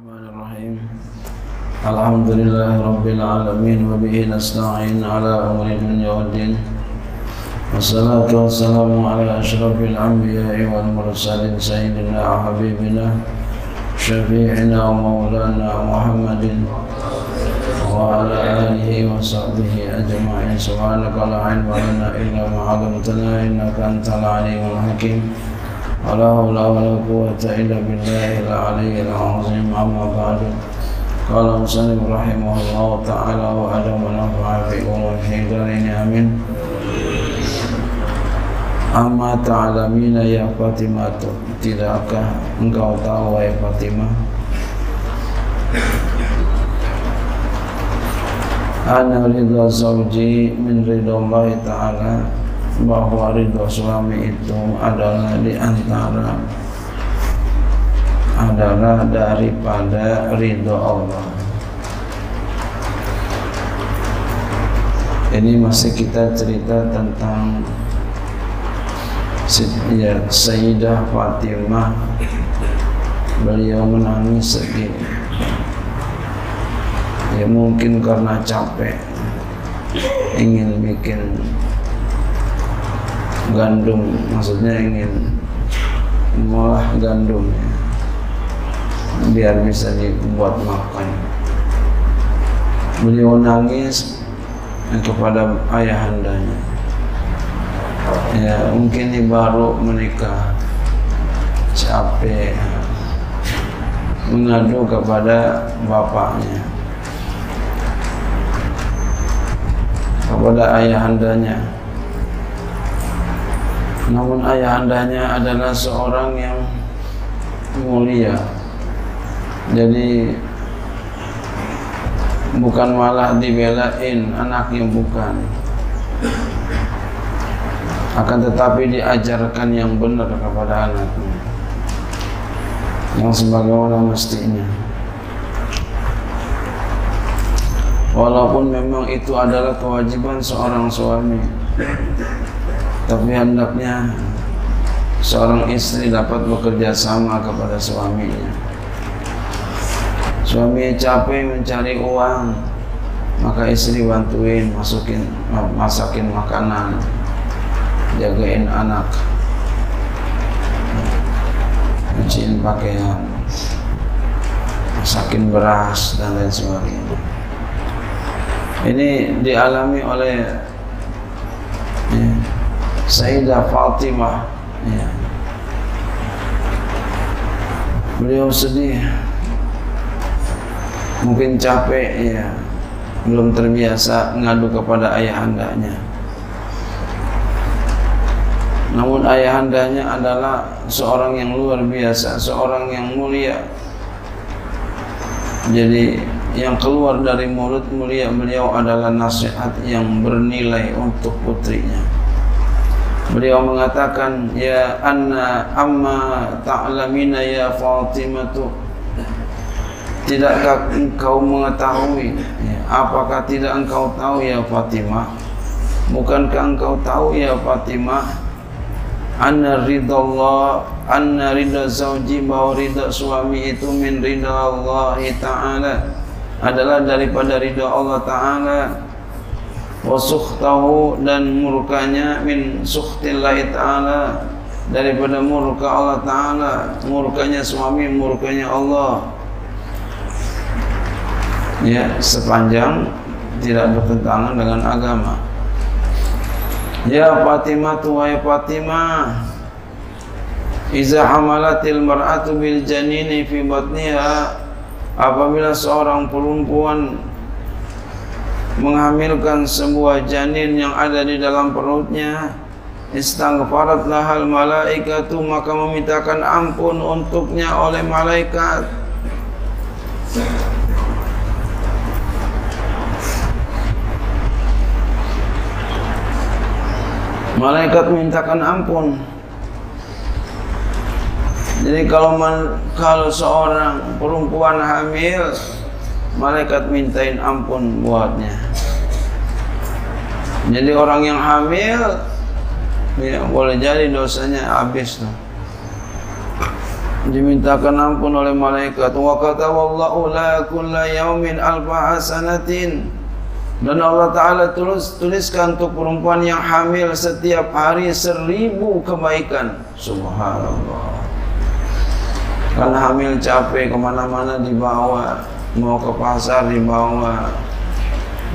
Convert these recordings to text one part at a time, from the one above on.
الرحمن الرحيم. الحمد لله رب العالمين وبه نستعين على أمر الدنيا والدين والصلاة والسلام على أشرف الأنبياء والمرسلين سيدنا وحبيبنا شفيعنا ومولانا محمد وعلى آله وصحبه أجمعين. سبحانك لا علم لنا إلا ما علمتنا إنك أنت العليم الحكيم. ولا حول ولا قوة إلا بالله العلي العظيم. أما بعد قال مسلم رحمه الله تعالى وأعلم ونفع في قلوب الدارين آمين. أما تعلمين يا فاطمة tidakkah engkau tahu wahai ya Fatimah Ana ridha zawji min ridha Allah Bahwa ridha suami itu adalah di antara Adalah daripada ridha Allah. Ini masih kita cerita tentang ya Sayyidah Fatimah. Beliau menangis sedih. Ya mungkin karena capek ingin bikin gandum. Maksudnya ingin mengolah gandum ya, biar bisa dibuat makan. Beliau nangis kepada ayahandanya ya mungkin ini baru menikah. Capek. Mengadu kepada bapaknya. Kepada ayahandanya namun ayahandanya adalah seorang yang mulia. Jadi bukan malah dibelain anaknya bukan. Akan tetapi diajarkan yang benar kepada anaknya. Yang sebagaimana mestinya. Walaupun memang itu adalah kewajiban seorang suami tapi hendaknya seorang istri dapat bekerja sama kepada suaminya. Suami capek mencari uang maka istri bantuin masukin masakin makanan jagain anak. Cuciin pakaian masakin beras dan lain sebagainya. Ini dialami oleh Sayyidah Fatimah ya. beliau sedih mungkin capek ya belum terbiasa ngadu kepada ayahandanya namun ayahandanya adalah seorang yang luar biasa, seorang yang mulia. Jadi yang keluar dari mulut mulia beliau adalah nasihat yang bernilai untuk putrinya. Beliau mengatakan, Ya anna amma ta'lamina ya Fatimatu Tidakkah engkau mengetahui? Ya, Apakah tidak engkau tahu ya Fatimah? Bukankah engkau tahu ya Fatimah? Anna ridha Allah anna ridha zauji bahwa ridha suami itu min ridha Allah Ta'ala adalah daripada ridha Allah Ta'ala wa sukhtahu dan murkanya min sukhtillahi Ta'ala. Daripada murka Allah Ta'ala murkanya suami murkanya Allah. Ya sepanjang tidak bertentangan dengan agama. Ya Fatimah wahai Fatimah. Iza hamalatil mar'atu bil janini fi batniha. Apabila seorang perempuan Menghamilkan sebuah janin yang ada di dalam perutnya Istaghfarat lahal malaikatu Maka memintakan ampun untuknya oleh malaikat Malaikat mintakan ampun. Jadi kalau kalau seorang perempuan hamil, malaikat mintain ampun buatnya. Jadi orang yang hamil ya, boleh jadi dosanya habis tuh. dimintakan ampun oleh malaikat. Wa kataballahu la kulla yaumin alfa hasanatin. Dan Allah Ta'ala tulis, tuliskan untuk perempuan yang hamil setiap hari seribu kebaikan. Subhanallah. Kan hamil capek ke mana-mana dibawa Mau ke pasar dibawa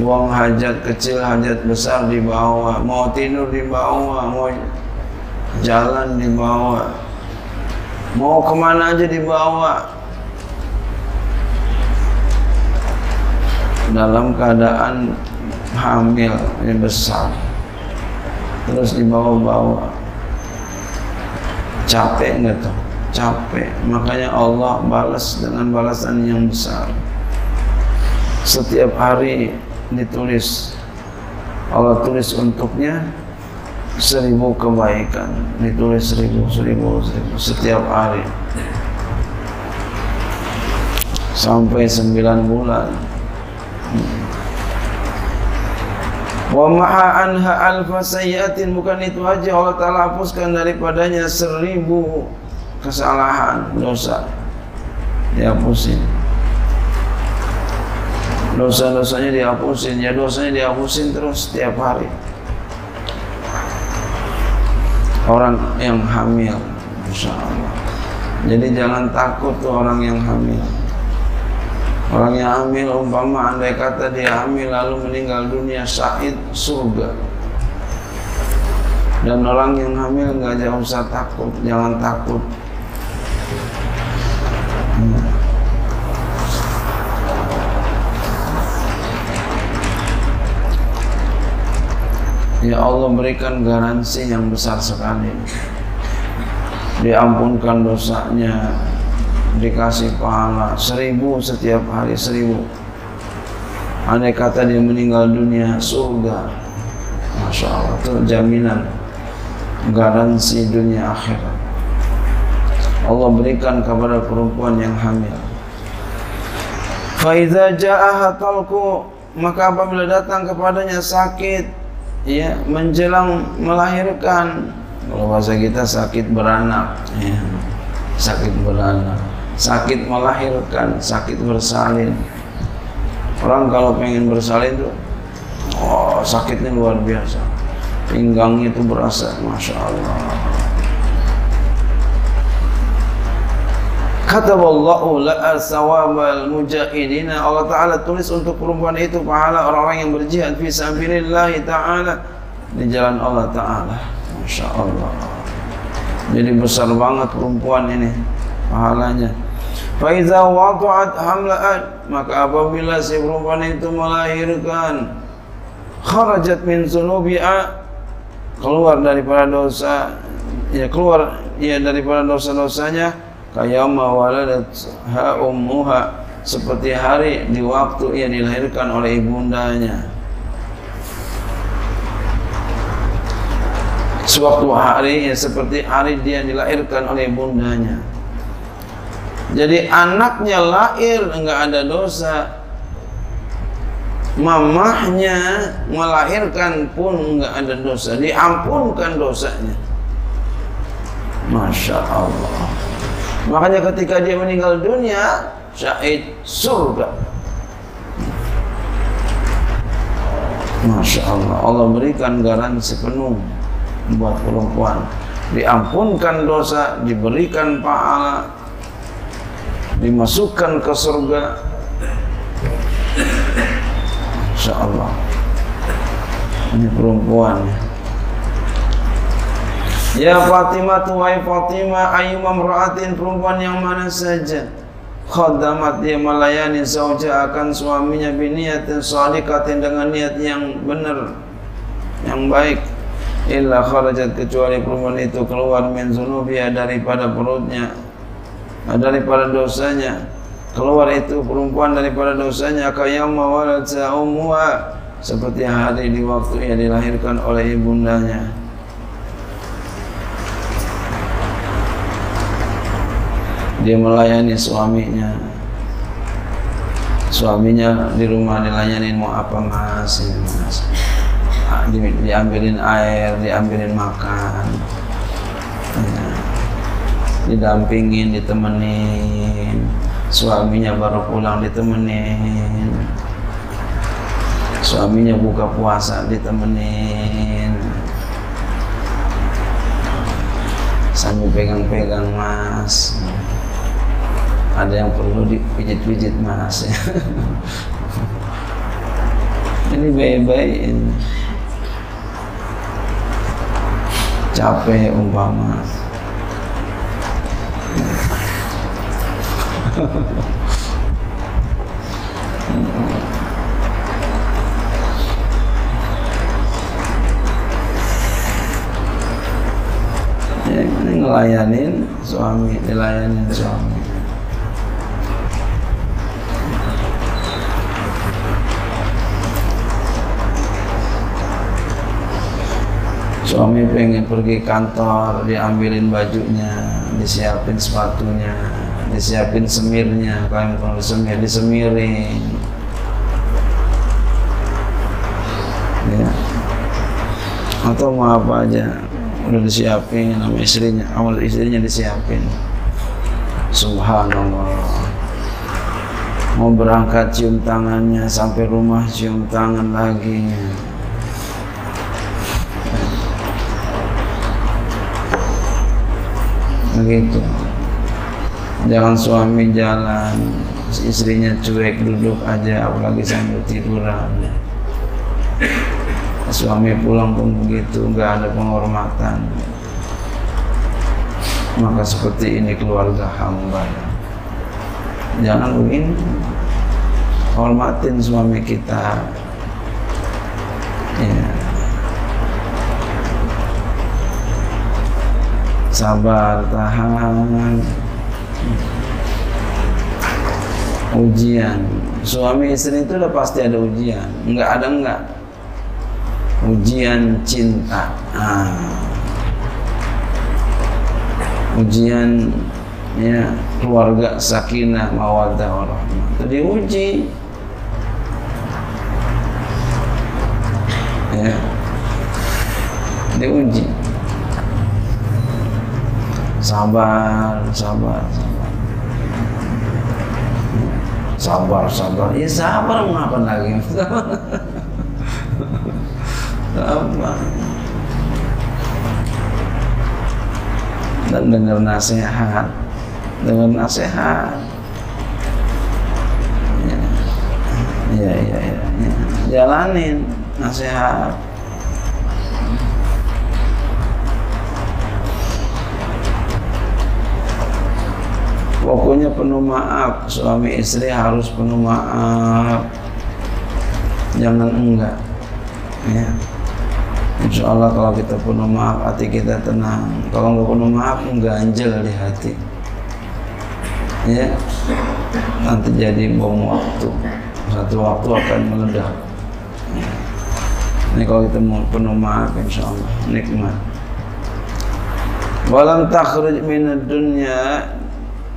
Buang hajat kecil, hajat besar dibawa Mau tidur dibawa Mau jalan dibawa Mau ke mana aja dibawa dalam keadaan hamil yang besar. Terus dibawa-bawa capek nggak tuh capek. Makanya Allah balas dengan balasan yang besar. Setiap hari ditulis. Allah tulis untuknya seribu kebaikan. Ditulis seribu seribu seribu. Setiap hari. Sampai sembilan bulan. Wa maha anha alfa sayyatin bukan itu aja. Allah Ta'ala hapuskan daripadanya seribu kesalahan dosa. Dihapusin. Dosa-dosanya dihapusin. Ya dosanya dihapusin terus setiap hari. Orang yang hamil Insya Allah jadi jangan takut tuh orang yang hamil. Orang yang hamil umpama andai kata dia hamil lalu meninggal dunia syahid surga. Dan orang yang hamil nggak usah takut, jangan takut. Ya Allah berikan garansi yang besar sekali. Diampunkan dosanya dikasih pahala seribu setiap hari seribu. Andai kata dia meninggal dunia surga. Masya Allah itu jaminan garansi dunia akhirat. Allah berikan kepada perempuan yang hamil. Faiza ja'aha talku maka apabila datang kepadanya sakit ya menjelang melahirkan kalau bahasa kita sakit beranak ya, sakit beranak sakit melahirkan, sakit bersalin. Orang kalau pengen bersalin tuh, oh sakitnya luar biasa. Pinggangnya itu berasa, masya Allah. Kata Wallahu la sawabal mujahidina Allah Ta'ala tulis untuk perempuan itu pahala orang-orang yang berjihad fi sabilillah Ta'ala di jalan Allah Ta'ala. Masya Allah jadi besar banget perempuan ini pahalanya. Faiza waqa'at hamla'at maka apabila si perempuan itu melahirkan kharajat min zunubi'a keluar daripada dosa ya keluar ya daripada dosa-dosanya kayama waladat ha ummuha seperti hari di waktu ia dilahirkan oleh ibundanya sewaktu hari ya seperti hari dia dilahirkan oleh ibundanya jadi anaknya lahir enggak ada dosa. Mamahnya melahirkan pun enggak ada dosa, diampunkan dosanya. Masya Allah. Makanya ketika dia meninggal dunia, syahid surga. Masya Allah, Allah berikan garansi penuh buat perempuan. Diampunkan dosa, diberikan pahala, dimasukkan ke surga Insya Allah ini perempuan Fatimah tuwai Fatimah ayu mamraatin perempuan yang mana saja. Khadamat dia melayani sauja akan suaminya biniatin salikatin dengan niat yang benar yang baik. Illa kharajat kecuali perempuan itu keluar min zunubia daripada perutnya Nah, daripada dosanya. Keluar itu perempuan daripada dosanya kayama walad ummuha seperti hari di waktu ia dilahirkan oleh ibundanya dia melayani suaminya. Suaminya di rumah dilayanin mau apa mas? Ah, di, diambilin air diambilin makan. Ya didampingin ditemenin. Suaminya baru pulang ditemenin. Suaminya buka puasa ditemenin. Sambil pegang-pegang mas ada yang perlu dipijit-pijit mas. Ini baik-baik capek umpama. Ya, ini ngelayanin suami dilayanin suami suami pengen pergi kantor diambilin bajunya disiapin sepatunya disiapin semirnya kalau kalau semir disemirin. Ya. Atau mau apa aja udah disiapin sama istrinya awal istrinya disiapin. Subhanallah. Mau berangkat cium tangannya sampai rumah cium tangan lagi begitu. Jangan suami jalan istrinya cuek duduk aja apalagi sambil tiduran. Suami pulang pun begitu nggak ada penghormatan. Maka seperti ini keluarga hamba. Jangan begini. Hormatin suami kita. Ya sabar tahan ujian. Suami istri itu udah pasti ada ujian. Enggak ada enggak ujian cinta. Ah. ujian ya keluarga sakinah mawaddah warahmah. Itu diuji. Ya. Diuji sabar sabar sabar. Sabar sabar. Ya sabar mengapa lagi? Sabar. Dan dengar nasihat. Dengar nasihat. Ya ya ya, ya. jalanin nasihat pokoknya penuh maaf suami istri harus penuh maaf. Jangan enggak ya. Insya Allah kalau kita penuh maaf hati kita tenang. Kalau nggak penuh maaf ganjel di hati. Ya. Nanti jadi bom waktu. Satu waktu akan meledak. Ini kalau kita mau penuh maaf Insya Allah nikmat. Walam takhruj minad dunya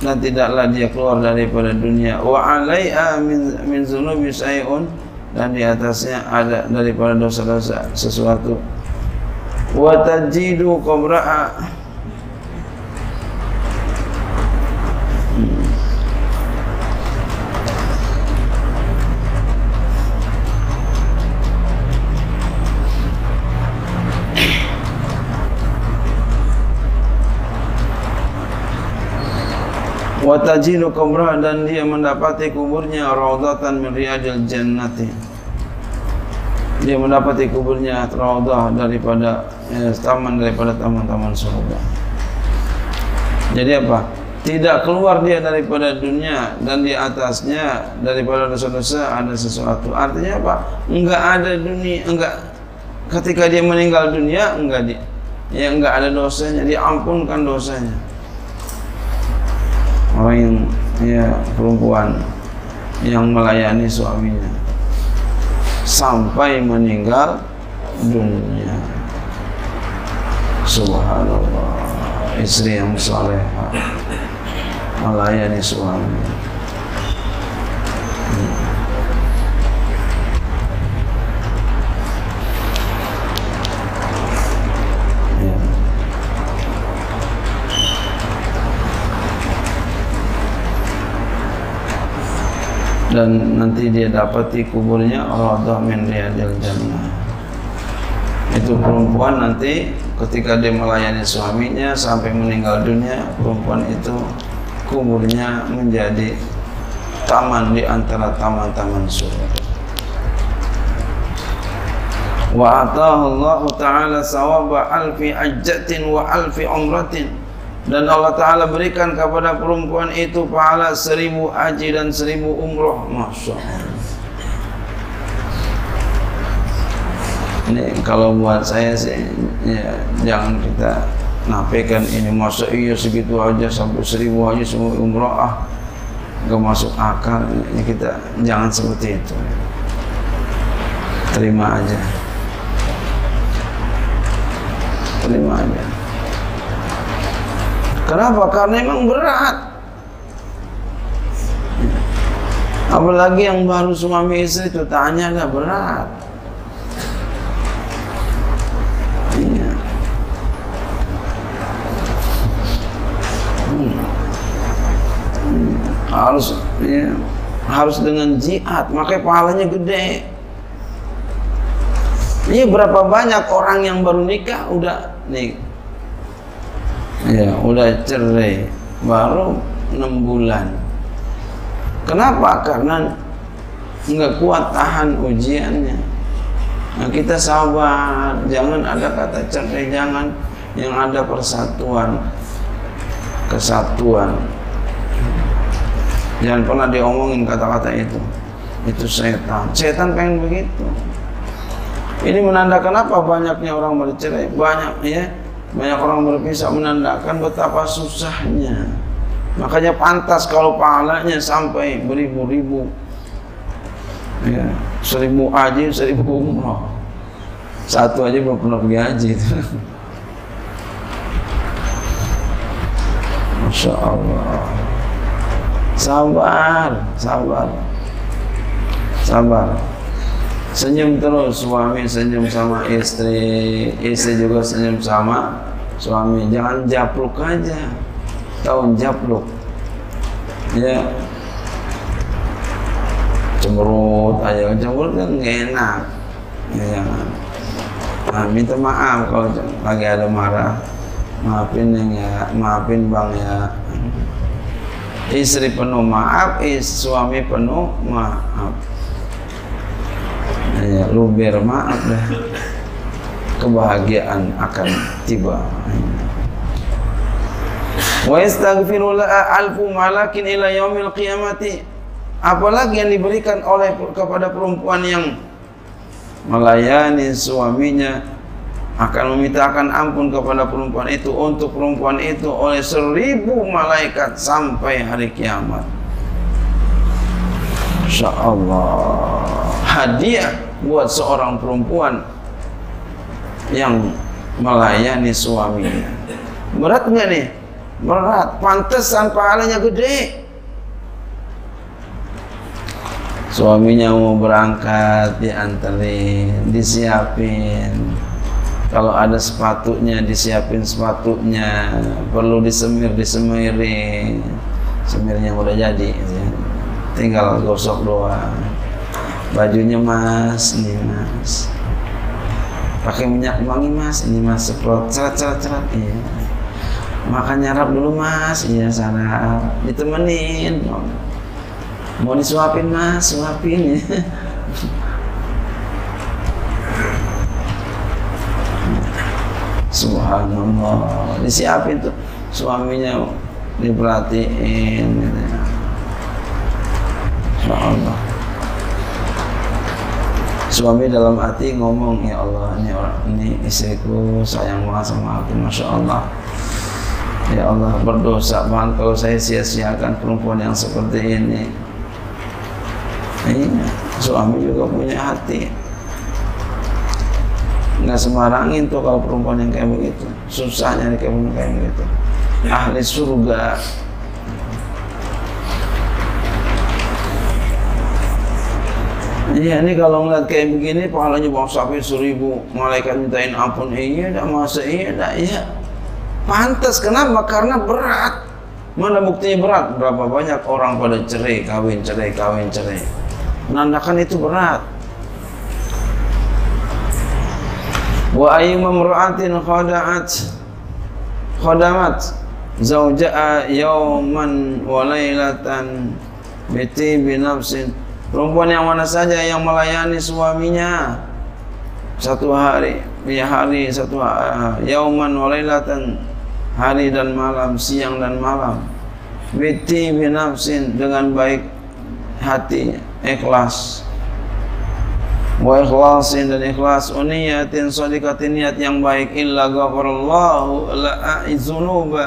dan tidaklah dia keluar daripada dunia. Wa alaiha min min dzunubi syai'un. Dan di atasnya ada daripada dosa-dosa sesuatu. Wa tajidu qabra'a wa tajidu qabrah dan dia mendapati kuburnya raudhatan min riyadil jannati. Dia mendapati kuburnya raudhah daripada ya, taman daripada taman-taman surga. Jadi apa? Tidak keluar dia daripada dunia dan di atasnya daripada dosa-dosa ada sesuatu. Artinya apa? Enggak ada dunia enggak ketika dia meninggal dunia enggak dia ya enggak ada dosanya diampunkan dosanya orang yang ya perempuan yang melayani suaminya. Sampai meninggal dunia. Subhanallah. Istri yang saleh melayani suami dan nanti dia dapati kuburnya radha min riyadil jannah itu perempuan nanti ketika dia melayani suaminya sampai meninggal dunia perempuan itu kuburnya menjadi taman di antara taman-taman surga. Wa Allah taala sawaba alfi ajjatin wa alfi umratin dan Allah Ta'ala berikan kepada perempuan itu pahala seribu haji dan seribu umroh. Masya Allah. Ini kalau buat saya sih ya, jangan kita nafikan ini. Masa iya segitu aja sampai seribu haji semua umroh ah. Gak masuk akal. Ini kita jangan seperti itu. Terima aja. Terima aja Kenapa? Karena memang berat. Apalagi yang baru suami istri itu tanya agak berat. Iya. Hmm. Hmm. Harus ya, harus dengan jihad, makanya pahalanya gede. Ini berapa banyak orang yang baru nikah udah nih ya udah cerai. Baru enam bulan. Kenapa? Karena nggak kuat tahan ujiannya. Nah kita sabar. Jangan ada kata cerai jangan. Yang ada persatuan. Kesatuan. Jangan pernah diomongin kata-kata itu. Itu setan. Setan pengen begitu. Ini menandakan apa banyaknya orang bercerai banyak ya banyak orang berpisah menandakan betapa susahnya. Makanya pantas kalau pahalanya sampai beribu-ribu. Ya, seribu haji, seribu umroh. Satu aja belum pernah pergi haji. Masya Allah. Sabar, sabar. Sabar. Senyum terus suami senyum sama istri, istri juga senyum sama suami. Jangan japluk aja. Tahu japluk. Ya. Cemberut aja, cemberut kan gak enak. Ya jangan. Nah, minta maaf kalau lagi ada marah. Maafin yang ya, maafin bang ya. Istri penuh maaf, istri, suami penuh maaf ya, luber maaf dah kebahagiaan akan tiba. Wa yastaghfiru alfu malakin ila yaumil qiyamati. Apalagi yang diberikan oleh kepada perempuan yang melayani suaminya akan memintakan ampun kepada perempuan itu untuk perempuan itu oleh seribu malaikat sampai hari kiamat. Insya Allah. Hadiah buat seorang perempuan yang melayani suaminya. Berat nggak nih? Berat. Pantesan pahalanya gede. Suaminya mau berangkat dianterin, disiapin. Kalau ada sepatunya disiapin sepatunya, perlu disemir disemirin. Semirnya udah jadi, tinggal gosok doang bajunya mas ini mas. Pakai minyak wangi mas. Ini mas seprot cerat cerat cerat. Iya. Makan nyarap dulu mas. Iya sarap ditemenin. Mau disuapin mas. Suapin ya Subhanallah. Disiapin tuh. Suaminya diperhatiin gitu. Subhanallah suami dalam hati ngomong ya Allah ini ini istriku sayang banget sama aku masya Allah. Ya Allah berdosa banget kalau saya sia-siakan perempuan yang seperti ini. Iya suami juga punya hati. Nggak semarangin tuh kalau perempuan yang kayak begitu. Susahnya nih kayak kayak begitu. Ahli surga Iya ini kalau ngeliat kayak begini pahalanya bang sapi seribu malaikat mintain ampun. Iya dah masa iya dah iya. Pantas kenapa? Karena berat. Mana buktinya berat? Berapa banyak orang pada cerai, kawin, cerai, kawin, cerai. Menandakan itu berat. Wa ayyuma imra'atin khada'at. Khadamat zawja'a yawman wa lailatan binafsin perempuan yang mana saja yang melayani suaminya. Satu hari ya hari satu yauman walailatan hari dan malam siang dan malam. Biti binafsin dengan baik hati ikhlas. Wa ikhlasin dan ikhlas. Uniyatin sadiqatin niat yang baik. Illa ghafarallahu la dzunuba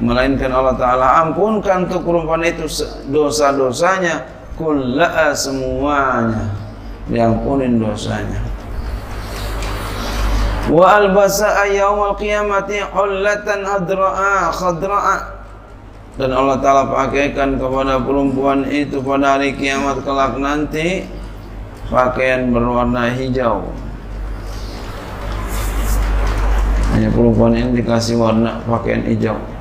melainkan Allah taala ampunkan untuk perempuan itu dosa-dosanya kullaha semuanya. Diampunin dosanya. Wa albasa yaumal qiyamati hullatan hadra'a khadra'a. Dan Allah Ta'ala pakaikan kepada perempuan itu pada hari kiamat kelak nanti pakaian berwarna hijau. Hanya perempuan ini dikasih warna pakaian hijau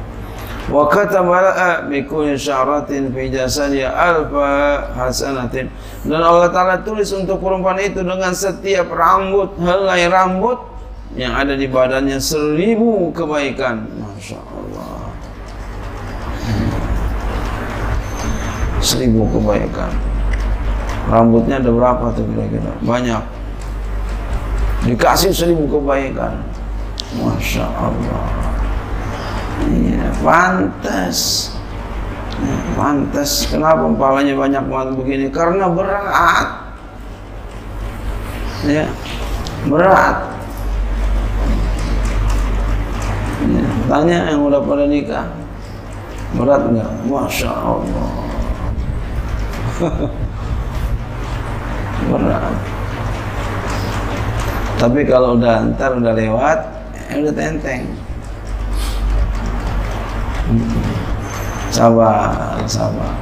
wa kataba bi kulli sya'ratin fi jasadiha alfa hasanatin. Dan Allah taala tulis untuk perempuan itu dengan setiap rambut helai rambut yang ada di badannya seribu kebaikan. Masya Allah seribu kebaikan. Rambutnya ada berapa tuh kira-kira? Banyak. Dikasih seribu kebaikan. Masya Allah Iya, pantas. Ya, pantas. Kenapa kepalanya banyak banget begini? Karena berat. Ya, berat. Ya, tanya yang udah pada nikah. Berat nggak? Masya Allah. berat. Tapi kalau udah ntar udah lewat, ya udah tenteng. Sabar, sabar.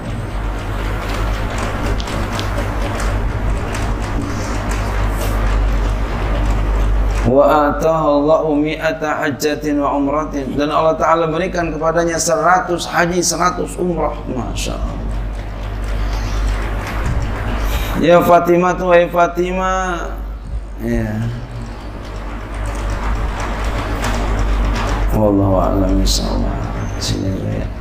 Wa atahu Allahu mi'ata hajjatin wa umratin dan Allah taala berikan kepadanya 100 haji, 100 umrah. Masya Allah. Ya Fatimah tuh, Fatimah. Ya. Wallahu a'lam bishawab. Sini ya.